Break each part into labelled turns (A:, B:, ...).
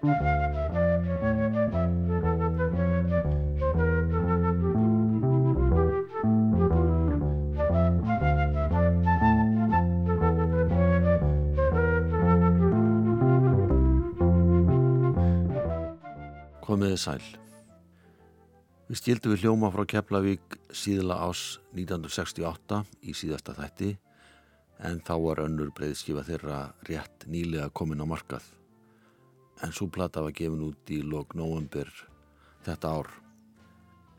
A: Komiði sæl. Við skildum við hljóma frá Keflavík síðla ás 1968 í síðasta þætti en þá var önnur breyðskifa þeirra rétt nýlega komin á markað. En svo plata var gefin út í lok november þetta ár.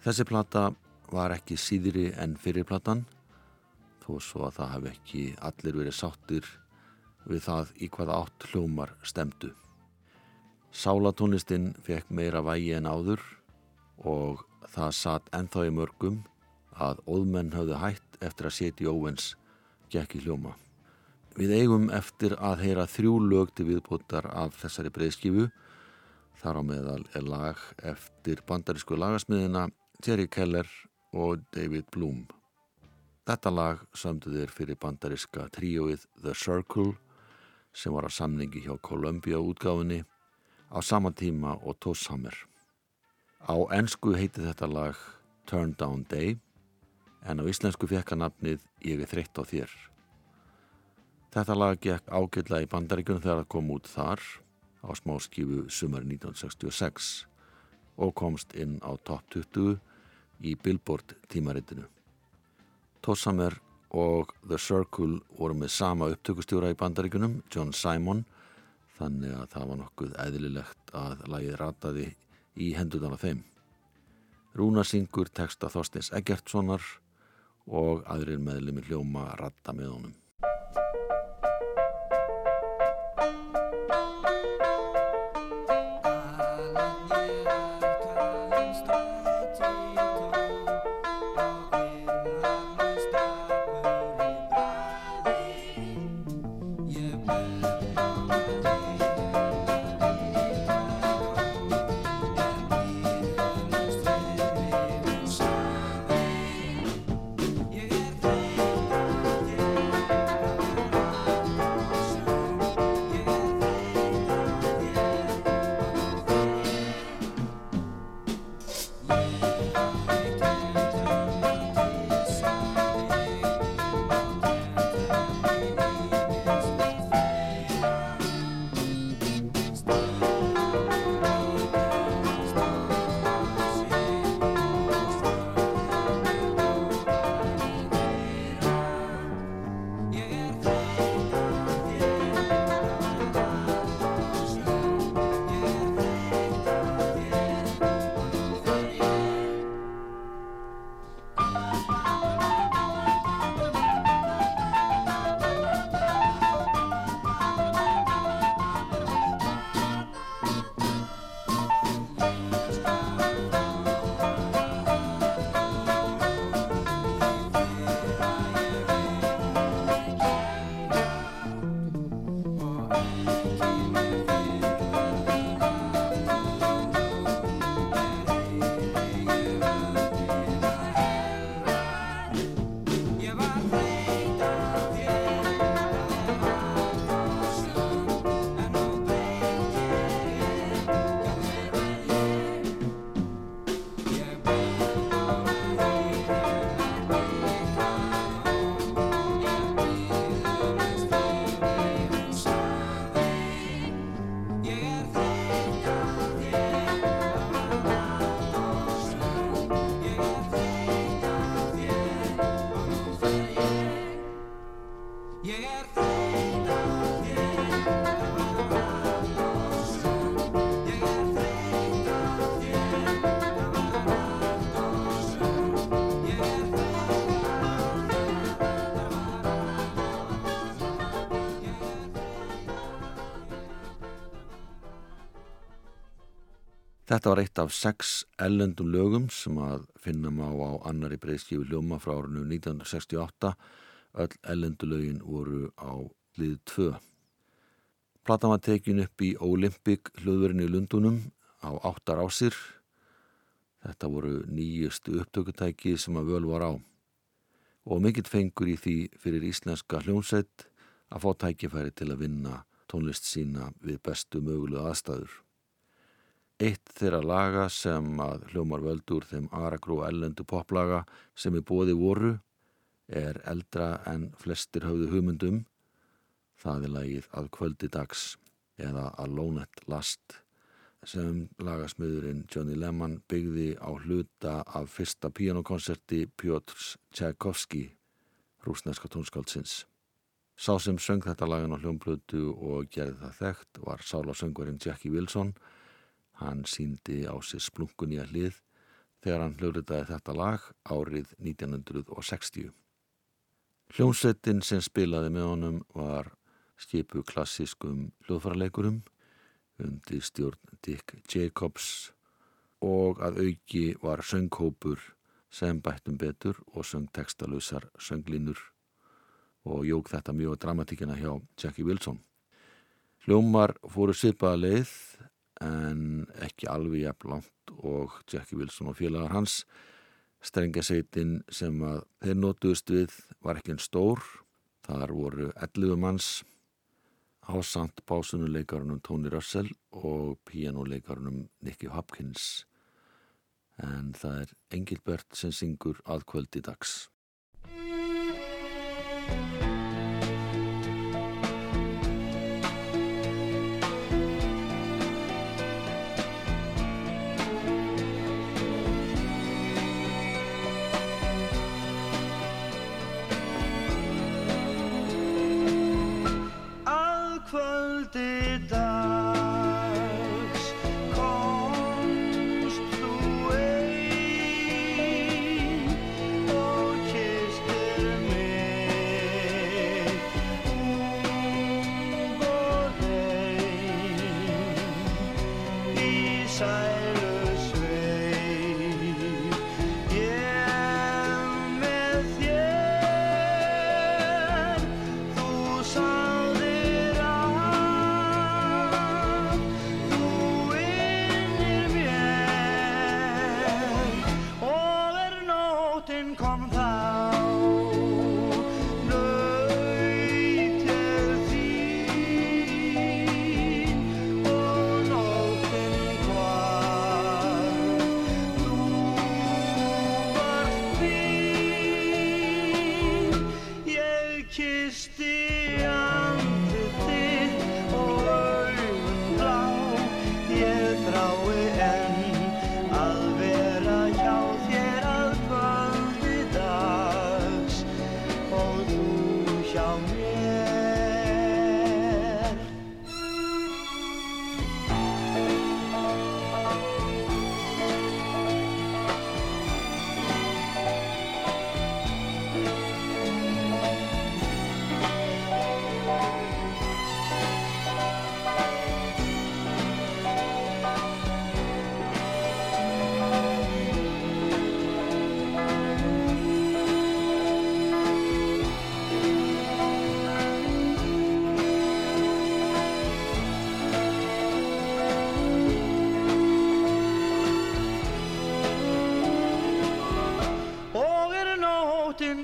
A: Þessi plata var ekki síðri en fyrirplatan þó svo að það hef ekki allir verið sáttir við það í hvaða átt hljómar stemdu. Sálatónlistinn fekk meira vægi en áður og það satt enþá í mörgum að óðmenn hafði hætt eftir að setja í óvens gekk í hljóma. Við eigum eftir að heyra þrjú lög til viðbútar af þessari breyðskifu þar á meðal er lag eftir bandarísku lagasmiðina Jerry Keller og David Bloom. Þetta lag samdu þeir fyrir bandaríska tríóið The Circle sem var að samningi hjá Columbia útgáfinni á sama tíma og Tosshammer. Á ennsku heiti þetta lag Turn Down Day en á íslensku fekka nafnið Ég er þreytt á þér. Þetta lag gekk ágjörlega í bandaríkunum þegar það kom út þar á smáskifu sumar 1966 og komst inn á top 20 í Billboard tímaritinu. Tosshammer og The Circle voru með sama upptökustjóra í bandaríkunum, John Simon, þannig að það var nokkuð eðlilegt að lagið rataði í hendudan af þeim. Rúna syngur texta Þorsteins Eggertssonar og aðrir meðlemi hljóma rata með honum. Þetta var eitt af sex ellendum lögum sem að finna má á annari breyðskífi hljóma frá árinu 1968. Öll ellendu lögin voru á lið 2. Platan var tekin upp í Olympic hljóðverðinu í Lundunum á áttar ásir. Þetta voru nýjustu upptökutæki sem að völ var á. Og mikill fengur í því fyrir íslenska hljómsett að fá tækifæri til að vinna tónlist sína við bestu mögulegu aðstæður. Eitt þeirra laga sem að hljómar völdur þeim aragrú ellendu poplaga sem í bóði voru er eldra en flestir höfðu hugmyndum. Það er lagið að kvöldi dags eða Alone at Last sem lagasmiðurinn Johnny Lehmann byggði á hluta af fyrsta píanokonserti Pjótrs Tchaikovsky, rúsneska tónskáldsins. Sá sem söng þetta lagan á hljómblötu og gerði það þekkt var sálasöngvarinn Jackie Wilson. Hann síndi á sér splunkun í að hlið þegar hann hljóðritaði þetta lag árið 1960. Hljómsettin sem spilaði með honum var skipu klassískum hljóðfaraleikurum undir stjórn Dick Jacobs og að auki var sönghópur sem bættum betur og söng textalusar sönglínur og jók þetta mjög dramatíkina hjá Jackie Wilson. Hljómar fóru svipaða leið en ekki alveg jafn langt og Jackie Wilson og félagar hans. Strengaseitin sem að þeir nótuðust við var ekki en stór. Þar voru 11 manns ásand básunuleikarunum Tony Russell og píjánuleikarunum Nicky Hopkins en það er Engilbert sem syngur aðkvöldi dags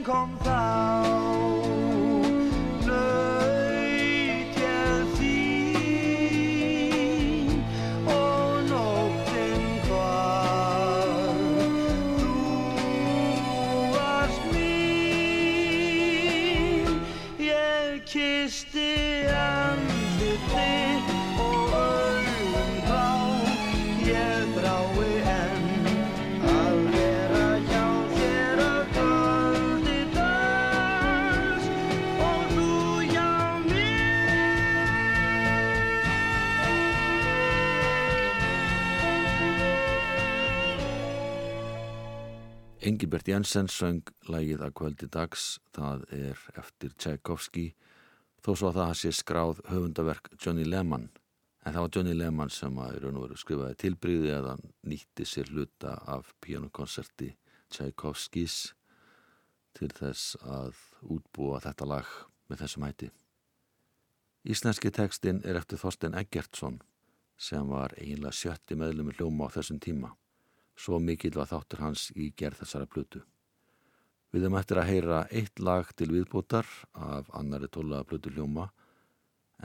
A: 空房。Engilbert Jensen söng lægið að kvöldi dags, það er eftir Tchaikovsky, þó svo að það sé skráð höfundaverk Johnny Lehmann. En það var Johnny Lehmann sem að raun og veru skrifaði tilbríði eða nýtti sér hluta af pianokonserti Tchaikovskys til þess að útbúa þetta lag með þessum hætti. Íslenski tekstinn er eftir Þorsten Eggertsson sem var eiginlega sjötti meðlum í hljóma á þessum tíma. Svo mikill var þáttur hans í gerð þessara plutu. Við höfum eftir að heyra eitt lag til viðbútar af annari tólaða plutu hljóma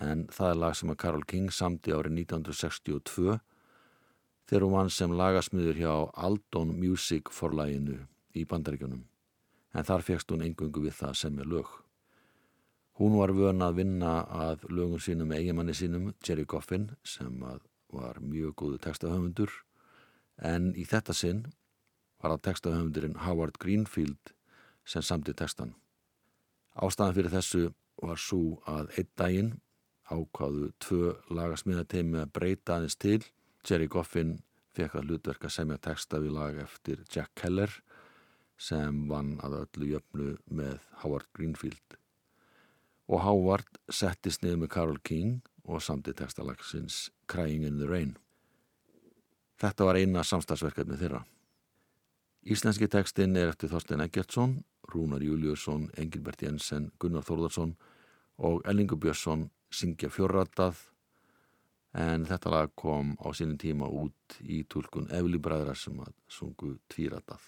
A: en það er lag sem að Karol King samti árið 1962 þegar hún vann sem lagasmiður hjá Aldon Music forlæginu í bandaríkjunum en þar fegst hún engungu við það sem er lög. Hún var vön að vinna að lögum sínum eigimanni sínum, Jerry Goffin, sem var mjög góðu textahöfundur en í þetta sinn var að textahöfundurinn Howard Greenfield sem samti textan. Ástæðan fyrir þessu var svo að einn daginn ákváðu tvö lagasmiðateimi að breyta aðeins til. Jerry Goffin fekk að hlutverka semja texta við lag eftir Jack Keller sem vann að öllu jöfnu með Howard Greenfield. Og Howard settist niður með Carole King og samti textalagsins Crying in the Rain. Þetta var eina samstagsverkefni þeirra. Íslenski textin er eftir Þorstein Eggertsson, Rúnar Júliusson, Engilbert Jensen, Gunnar Þórðarsson og Ellingur Björnsson syngja fjörratað en þetta lag kom á sínum tíma út í tólkun Efli Bræðra sem að sungu tvíratað.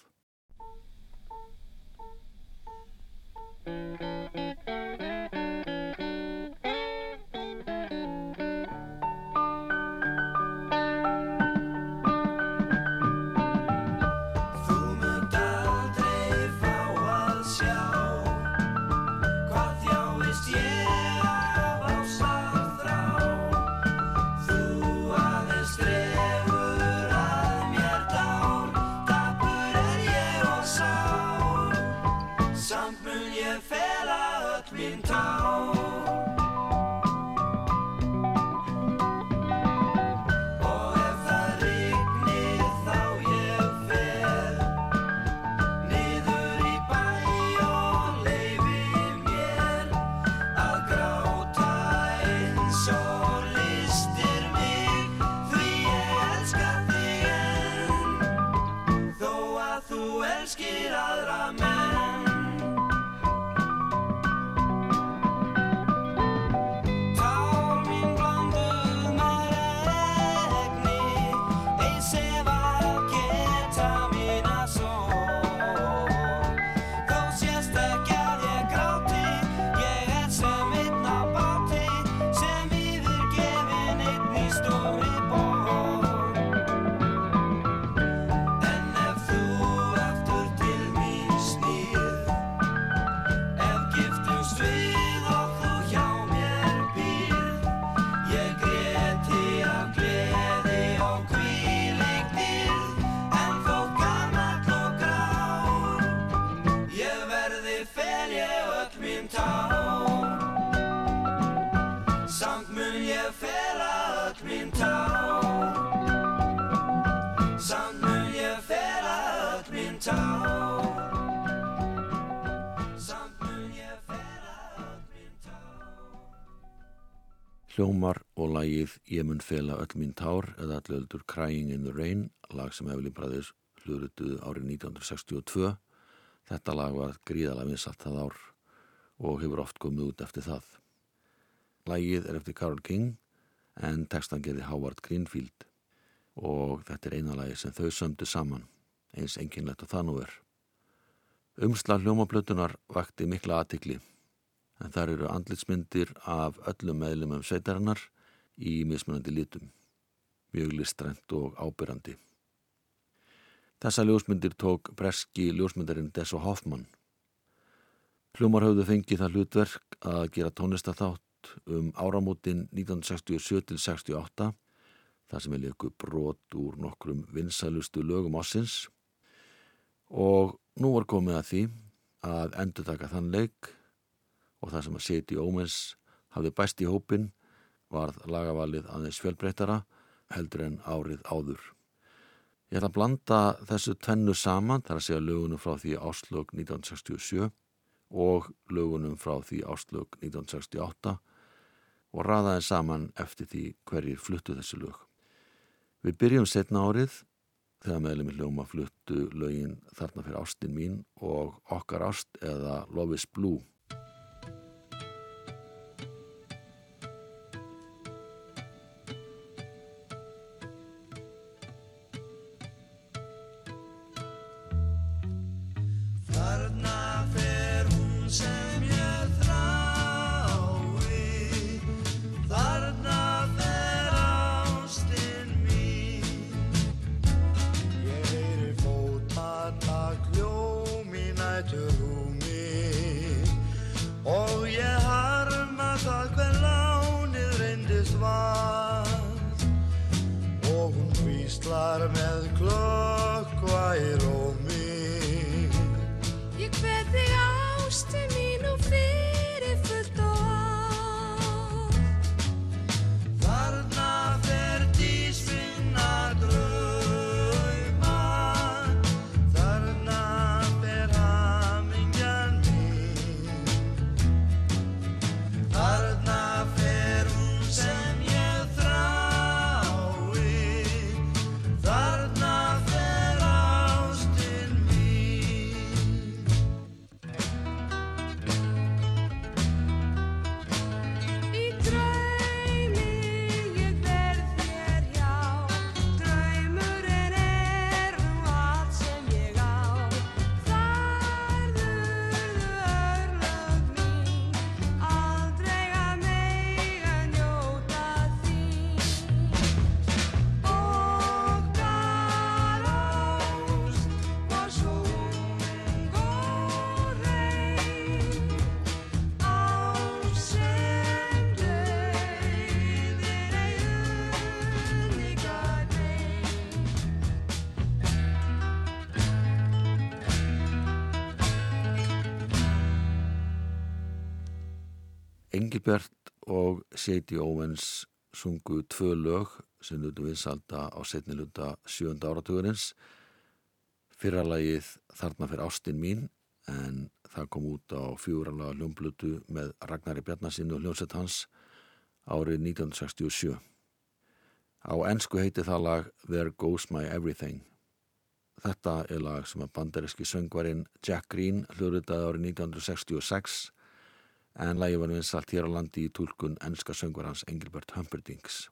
A: Hljómar og lagið Ég mun fela öll mín tár eða allöldur Crying in the Rain, lag sem Evelyn Brothers hljóðrutuðu árið 1962. Þetta lag var gríðalega vinsatt það ár og hefur oft komið út eftir það. Lagið er eftir Carole King en textan gerði Howard Greenfield og þetta er eina lagi sem þau sömdu saman, eins enginlegt og það nú er. Umsla hljómablötunar vakti mikla aðtikli en þar eru andlitsmyndir af öllum meðlumum sveitarinnar í mismunandi lítum, mjög listrænt og ábyrrandi. Þessa ljósmyndir tók breski ljósmyndarinn Deso Hoffmann. Hljómar hafðu fengið það hlutverk að gera tónlistathátt um áramótin 1967-68 þar sem er leiku brot úr nokkrum vinsælustu lögum ásins og nú var komið að því að endur taka þann leik og það sem að seti ómens hafði bæst í hópin varð lagavalið aðeins fjölbreytara heldur en árið áður. Ég ætla að blanda þessu tvennu saman þar að segja lögunum frá því áslög 1967 og lögunum frá því áslög 1968 og raða þeim saman eftir því hverjir fluttu þessu lög. Við byrjum setna árið þegar meðlum í hljóma fluttu lögin þarna fyrir ástin mín og okkar ást eða Love is Blue Engilbert og Sadie Owens sungu tvö lög sem nutu vinsalda á setni luta sjönda áratugurins. Fyrra lagið Þarna fyrir ástin mín en það kom út á fjúralega hljómblutu með Ragnari Bjarnasinnu og hljómsett hans árið 1967. Á ennsku heiti það lag There Goes My Everything. Þetta er lag sem að bandaríski söngvarinn Jack Green hljóðritaði árið 1966 en lagi var vinsalt hér á landi í tólkun ennska söngvarans Engelbert Humperdinks.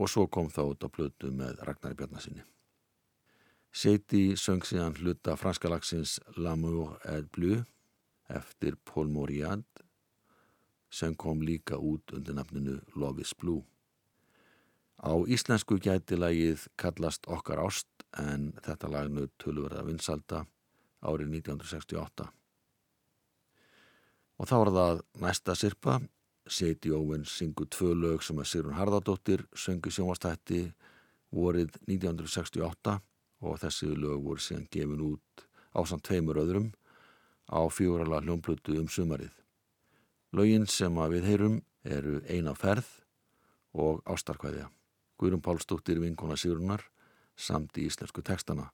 A: Og svo kom það út á plötu með Ragnari Bjarnasinni. Seiti söng síðan hluta franska lagsins L'amour est bleu eftir Paul Moriad sem kom líka út undir nafninu Love is Blue. Á íslensku gæti lagið kallast Okkar ást en þetta lagnu tölverða vinsalda árið 1968. Og þá var það næsta sirpa, Sadie Owens syngu tvö lög sem að Sigrun Harðardóttir söngu sjónvastætti vorið 1968 og þessi lög voru síðan gefin út á samt tveimur öðrum á fjórala hljómblutu um sumarið. Lögin sem að við heyrum eru eina ferð og ástarkvæðja. Guðrum Pálsdóttir vinkona Sigrunar samt í íslensku tekstana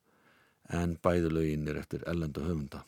A: en bæði lögin er eftir ellenda höfunda.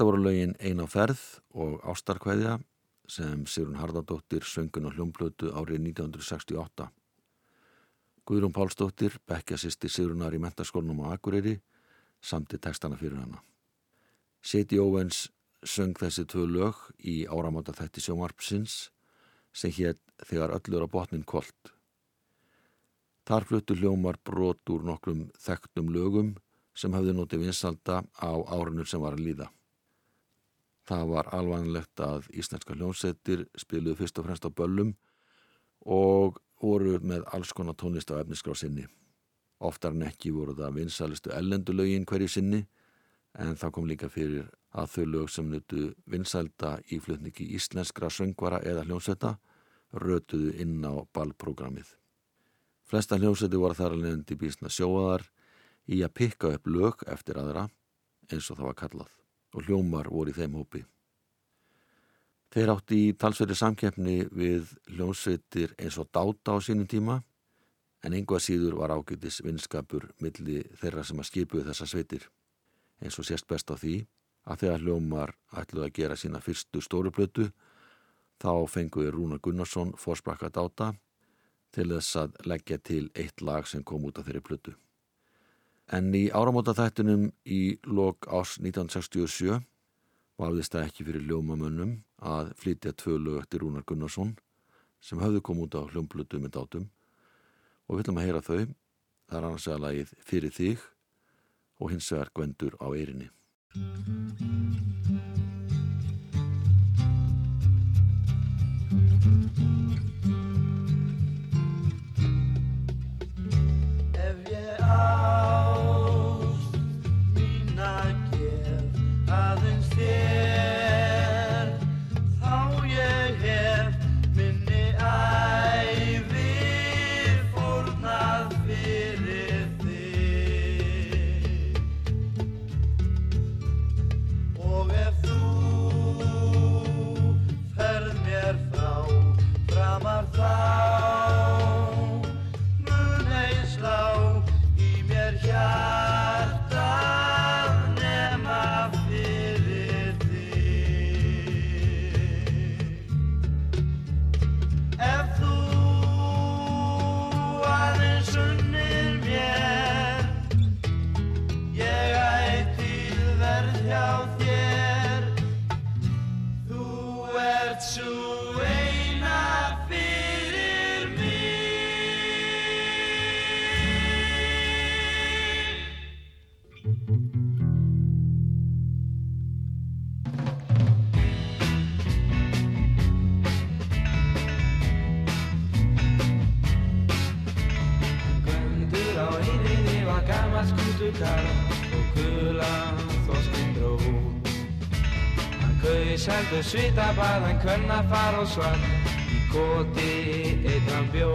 B: Þetta
A: voru lögin Ein á ferð og Ástarkveðja sem Sigrun Harðardóttir söngun á hljómblötu árið 1968. Guðrún Pálsdóttir, bekkja sýsti Sigrunar í mentaskólanum á Akureyri, samti textana fyrir hana. Seti Owens söng þessi tvö lög í áramáta þætti sjómarpsins sem hétt þegar öllur á botnin kolt. Þar fluttu hljómar brot úr nokkrum þekktum lögum sem hafði notið vinsalda á árunum sem var að líða. Það var alvanlegt að íslenska hljómsettir spiluðu fyrst og fremst á böllum og voru með alls konar tónlist á efniskrá sinni. Oftar en ekki voru það vinsalistu ellendulögin hverju sinni en það kom líka fyrir að þau lög sem nutu vinsalda í flutningi íslenskra söngvara eða hljómsetta rötuðu inn á ballprogrammið. Flesta hljómsetti voru þar alveg til bísna sjóaðar í að pikka upp lög eftir aðra eins og það var kallað og hljómar voru í þeim hópi. Þeir átti í talsveri samkeppni við hljómsveitir eins og dáta á sínum tíma en einhvað síður var ágætis vinskapur milli þeirra sem að skipuðu þessa sveitir eins og sést best á því að þegar hljómar ætluðu að gera sína fyrstu stóruplötu þá fenguði Rúnar Gunnarsson fórsprakka dáta til þess að leggja til eitt lag sem kom út af þeirri plötu. En í áramóta þættunum í lok ás 1967 vafðist það ekki fyrir ljómamönnum að flytja tvö lög eftir Rúnar Gunnarsson sem höfðu komið út á hljómblötu með dátum og við ætlum að heyra þau. Það er annars að lagið fyrir þig og hins vegar gvendur á eirinni.
C: Ef ég ást
D: kaus heldur svitabað, hann kunna fara og svann í koti eitt hann bjó.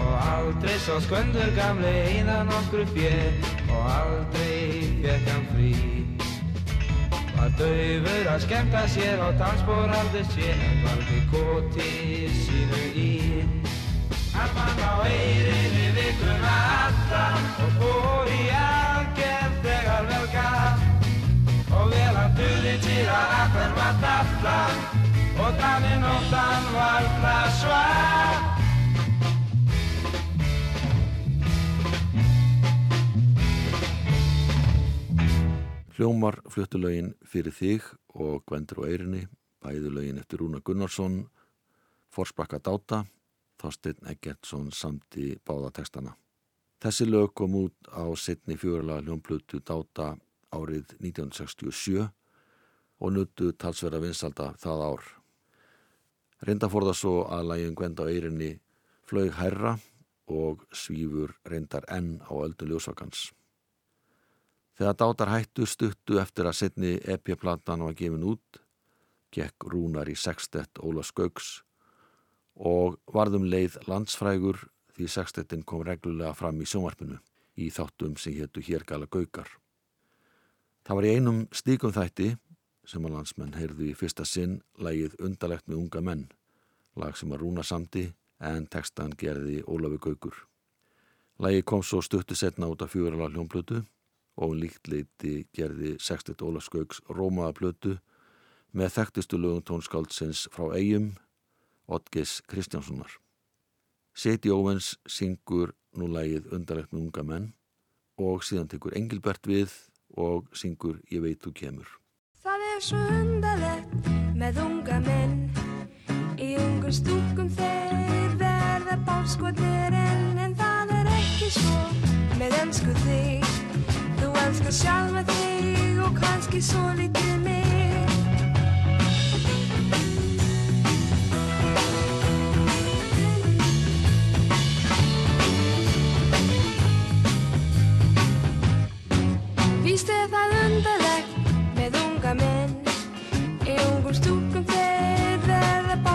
D: Og aldrei svo sköndur gamli eða nokkru fér og aldrei fekk hann frí. Var daufur að skemmta sér og dansbór aldrei sér en valdi koti sínu í. Fann á eirinni vikuna alla og fór heyra að hvern var dalla og þannig nóttan var það svart.
A: Hljómar fluttulögin fyrir þig og Gvendur og Eirinni, bæði lögin eftir Rúna Gunnarsson, Forsbakka Dáta, Þorstein Eggertsson samt í báða textana. Þessi lög kom út á setni fjörlega hljómplutu Dáta árið 1967 og nuttu talsverða vinsalda það ár. Reynda fór það svo að lægin Gvenda og Eirinni flög hærra og svífur reyndar enn á öldu ljósakans. Þegar dátar hættu stuttu eftir að setni EP-platan var gefin út, gekk Rúnar í sextett Óla Skauks og varðum leið landsfrægur því sextettin kom reglulega fram í sjónvarpinu í þáttum sem héttu Hérgala Gaukar. Það var í einum stíkum þætti sem að landsmenn heyrðu í fyrsta sinn lægið Undalegt með unga menn, lag sem að Rúna samti en textan gerði Ólafi Gaukur. Lægið kom svo stuttu setna út af fjúrala hljónblötu og líkt leiti gerði 60 Ólaf Skauks Rómaða plötu með þekktustu lögum tónskáldsins frá eigum Otgis Kristjánssonar. Seti Óvens syngur nú lægið undarlegt með unga menn og síðan tekur Engilbert við og syngur Ég veit þú kemur.
B: Er svo undarlegt með unga menn. Í ungum stúkum þeir verða bálskotnir en, en það er ekki svo með önsku þig. Þú elskar sjálfa þig og kannski svo lítið mig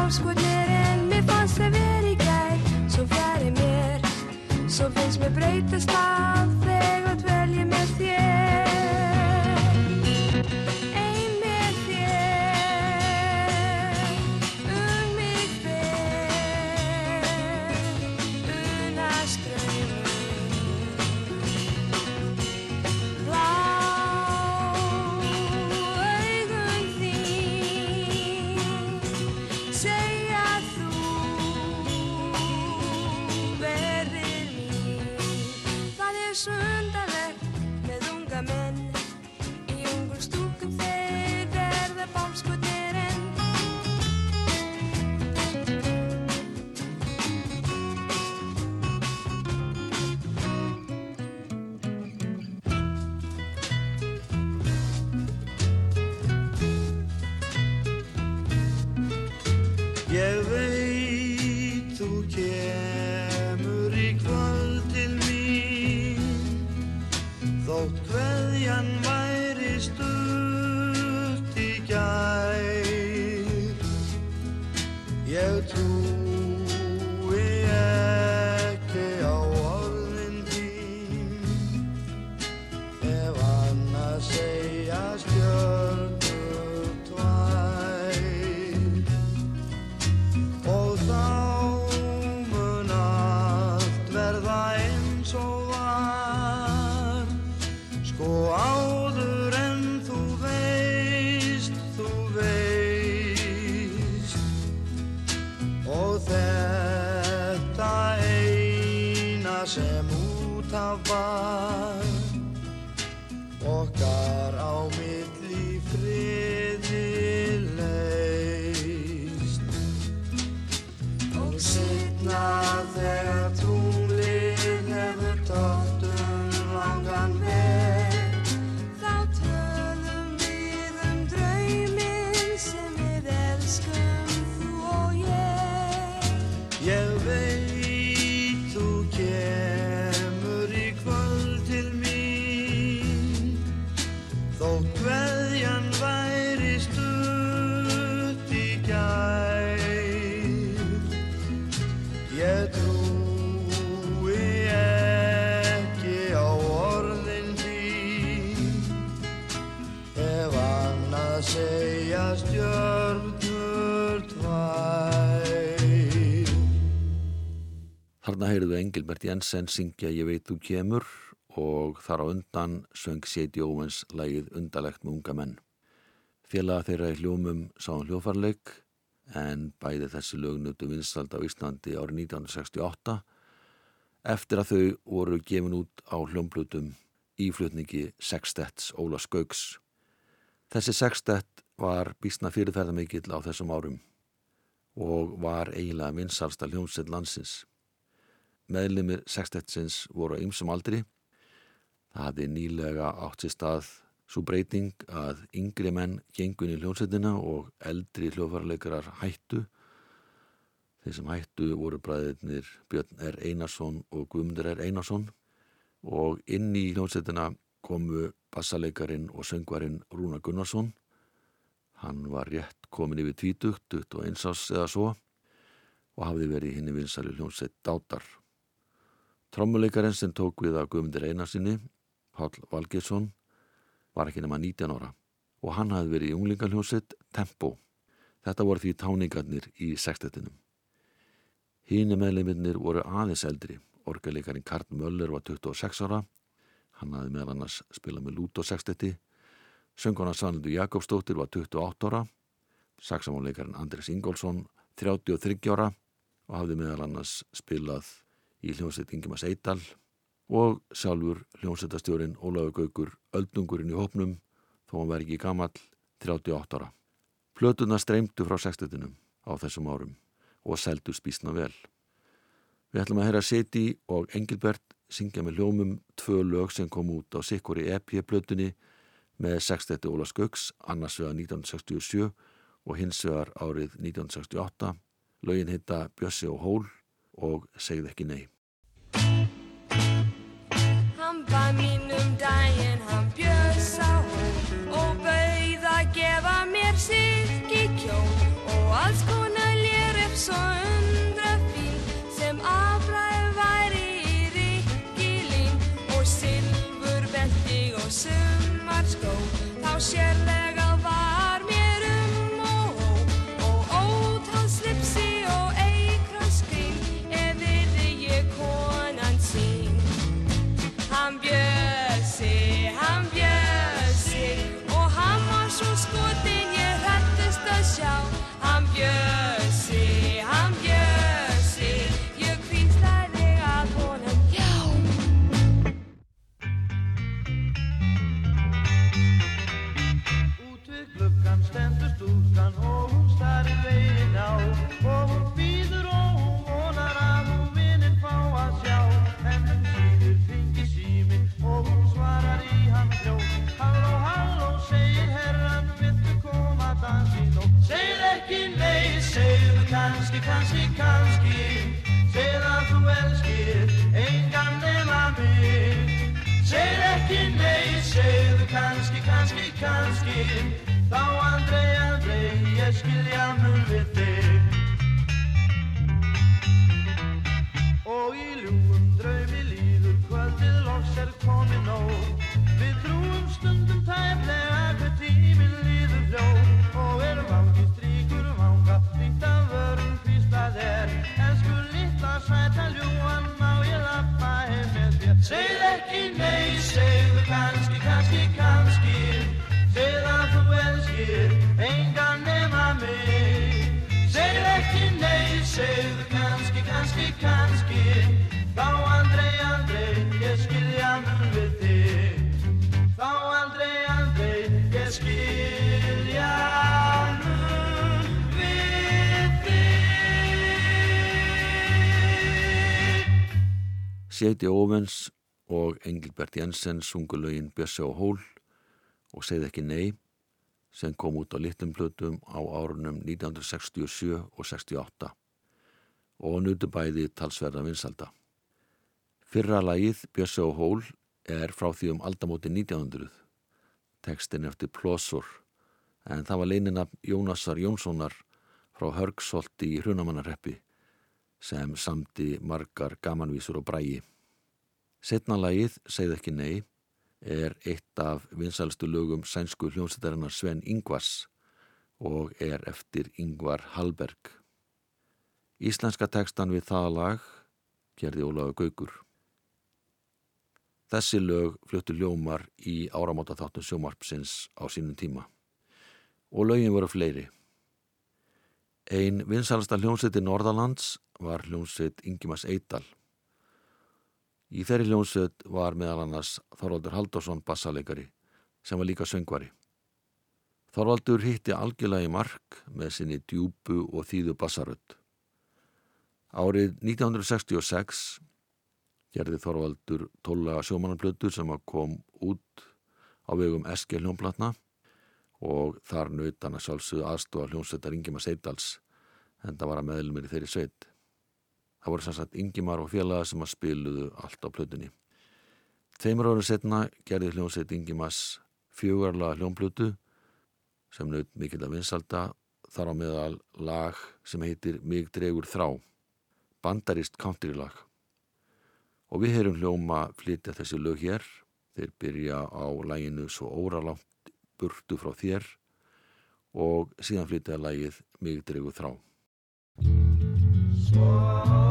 B: verða bálskotnir en mér fannst þeir verið í gær Svo fjari mér, svo finnst mér breytast að
C: Ég veit þú kemur
A: heyrðu Engilbert Jensen syngja Ég veit þú kemur og þar á undan söng Seti Óvens lægið Undalegt með unga menn. Félaga þeirra í hljómum sáum hljófarleik en bæði þessi lögnutu vinstald á Íslandi árið 1968 eftir að þau voru gefin út á hljómblutum í flutningi Sextets Óla Skauks. Þessi Sextet var bísna fyrirferðamikill á þessum árum og var eiginlega vinsalsta hljómsveit landsins. Meðlimir Sextetsins voru á ymsum aldri. Það hafði nýlega átt sér stað Svo breyting að yngri menn gengun í hljómsveitina og eldri hljófarleikarar hættu. Þeir sem hættu voru bræðirnir Björn R. Einarsson og Guðmundur R. Einarsson og inn í hljómsveitina komu bassaleikarin og söngvarin Rúna Gunnarsson. Hann var rétt komin yfir tvítugt, dutt og einsás eða svo og hafði verið hinn í vinsali hljómsveit Dátar. Trommuleikarinn sem tók við að Guðmundur Einarsinni, Pál Valgesson, var ekki nema 19 ára og hann hafði verið í unglingaljósitt Tempo. Þetta voru því táningarnir í sextetinum. Hínu meðleiminnir voru aðeins eldri. Orgelíkarinn Karl Möller var 26 ára. Hann hafði meðal annars spilað með Lúto sexteti. Söngona Svanildur Jakobsdóttir var 28 ára. Saksamáleikarinn Andris Ingólfsson 33 ára og hafði meðal annars spilað í hljómsveit Ingemas Eidal og sjálfur hljómsveitastjórin Ólafur Gaugur öldungurinn í hópnum þó hann verði ekki gammal 38 ára. Plötuna streymdu frá sextetinum á þessum árum og seldu spísna vel. Við ætlum að heyra Seti og Engilbert syngja með hljómum tvö lög sem kom út á Sikkori EP-plötunni með sextetti Óla Skauks annars vegar 1967 og hins vegar árið 1968. Lögin heita Bjössi og Hól og segð ekki nei. Séti Óvens og Engilbert Jensen sungu lögin Bjössi og Hól og segði ekki nei sem kom út á litlum plötum á árunum 1967 og 68 og nutu bæði talsverða vinsalda. Fyrra lagið Bjössi og Hól er frá því um aldamóti 1900 tekstin eftir Plósur en það var leinina Jónasar Jónssonar frá Hörgsholti í Hrunamannarreppi sem samti margar gamanvísur og brægi. Setna lagið, segð ekki nei, er eitt af vinsælstu lögum sænsku hljómsættarinnar Sven Ingvars og er eftir Ingvar Hallberg. Íslenska tekstan við það lag gerði Ólaug Gaugur. Þessi lög fluttu ljómar í áramóta þáttum sjómarpsins á sínum tíma og lögin voru fleiri. Ein vinsalasta hljómsveit í Norðalands var hljómsveit Ingimas Eidal. Í þeirri hljómsveit var meðal annars Þorvaldur Haldursson bassaleikari sem var líka söngvari. Þorvaldur hitti algjörlega í mark með sinni djúbu og þýðu bassarödd. Árið 1966 gerði Þorvaldur tólega sjómanarblötu sem kom út á vegum Eskil hljómplatna og þar naut hann að sjálfsögðu aðstofa hljómsveitar Ingimar Seidals en það var að meðlumir í þeirri sveit. Það voru sannsagt Ingimar og félaga sem að spiluðu allt á plötunni. Tveimur árið setna gerði hljómsveit Ingimars fjögarlega hljómblötu sem naut mikill að vinsalda þar á meðal lag sem heitir Mig dregur þrá, bandarist country lag. Og við heyrum hljóma flytja þessi lög hér, þeir byrja á læginu svo óralangt burtu frá þér og síðan flytja lægið Mig dregur þrá.
D: Svora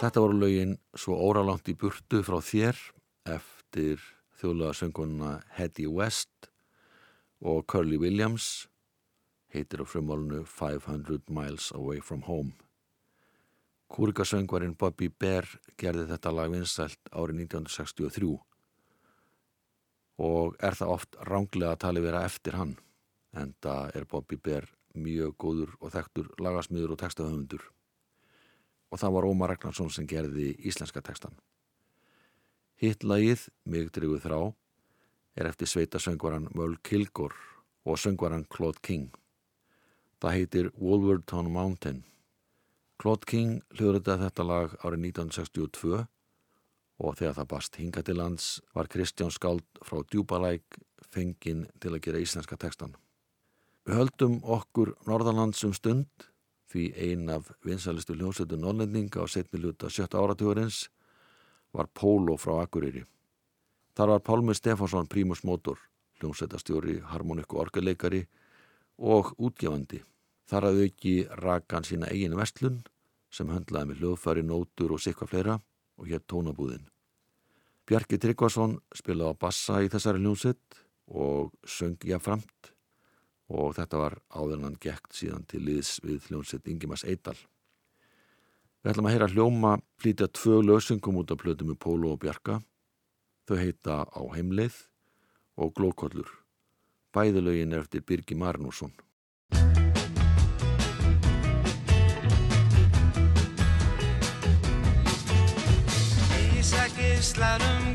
A: Þetta voru lögin svo óralangt í burtu frá þér eftir þjóðlega sönguna Hetty West og Curly Williams heitir á frumálunu 500 Miles Away From Home. Kúrikasöngvarinn Bobby Bear gerði þetta lag vinsælt árið 1963 og er það oft ránglega að tali vera eftir hann en það er Bobby Bear mjög góður og þekktur lagasmiður og textahöfundur og það var Ómar Ragnarsson sem gerði íslenska textan. Hittlagið, Mig drifu þrá, er eftir sveitasöngvaran Möll Kilgore og söngvaran Claude King. Það heitir Wolverton Mountain. Claude King hljóðritaði þetta lag árið 1962 og þegar það bast hinga til lands var Kristján Skáld frá Djúbalæk fenginn til að gera íslenska textan. Við höldum okkur Norðalands um stund því ein af vinsalistu hljómsveitu Norrlendinga á setni luta sjötta áratugurins var Pólo frá Akureyri. Þar var Pálmi Stefánsson prímus mótor, hljómsveitastjóri, harmonikku orgeleikari og útgefandi. Þar að auki rakan sína eigin vestlun sem höndlaði með hljóðfæri, nótur og sikva fleira og hér tónabúðin. Bjarki Tryggvason spilaði á bassa í þessari hljómsveit og söng jáframt og þetta var áðurnan gekt síðan til liðs við hljómsveit Ingimas Eidal. Við ætlum að heyra hljóma flýtja tvö lösingum út af plötu með Pólo og Bjarka. Þau heita Á heimleið og Glókollur. Bæði lögin er eftir Birgi Marnússon.
D: Ísakislar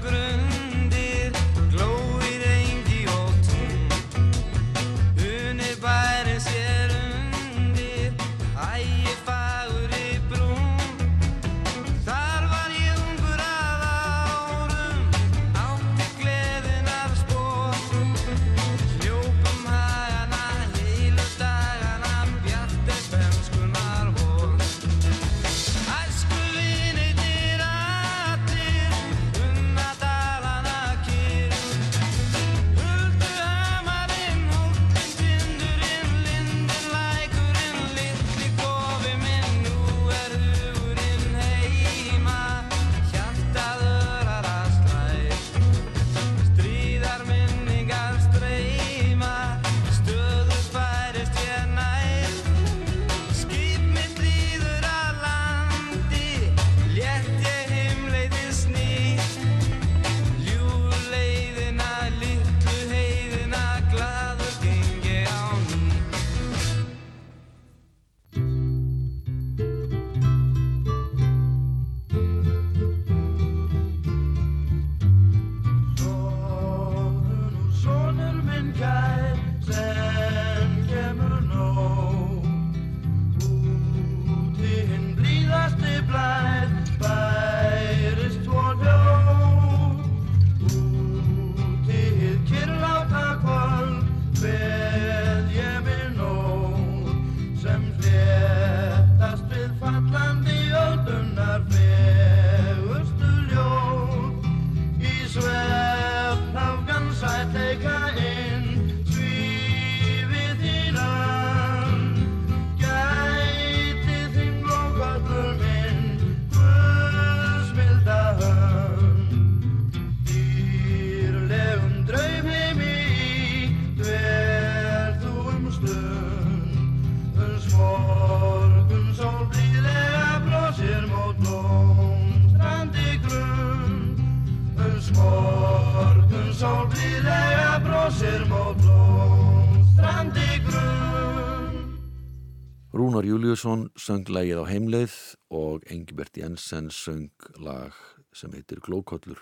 A: Rúnar Júliusson söng lægið á heimleið og Engibert Jensen söng lag sem heitir Glókollur.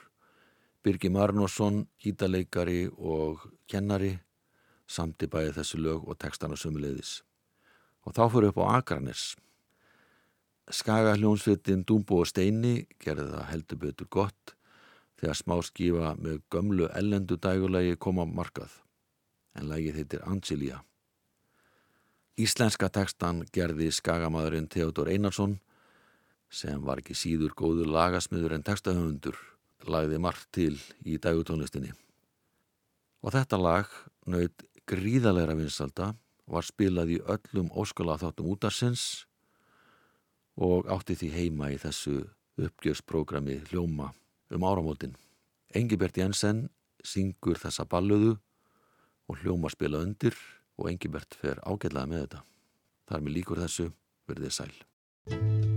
A: Birgi Marnosson, gítaleikari og kennari samti bæði þessu lög og textana sömuleiðis. Og þá fyrir upp á Akranes. Skaga hljónsvitin Dúmbo og Steini gerði það heldur betur gott þegar smá skífa með gömlu ellendu dægulegi koma markað. En lægið heitir Angelia. Íslenska textan gerði skagamadurinn Theodor Einarsson sem var ekki síður góður lagasmiður en textahöfundur lagði margt til í dægutónlistinni. Og þetta lag naut gríðalegra vinsalda var spilað í öllum óskala þáttum útarsins og átti því heima í þessu uppgjörsprogrammi Hljóma um áramótin. Engibert Jensen syngur þessa balluðu og Hljóma spila undir og Engibert fer ágætlaði með þetta. Þar með líkur þessu verðið sæl.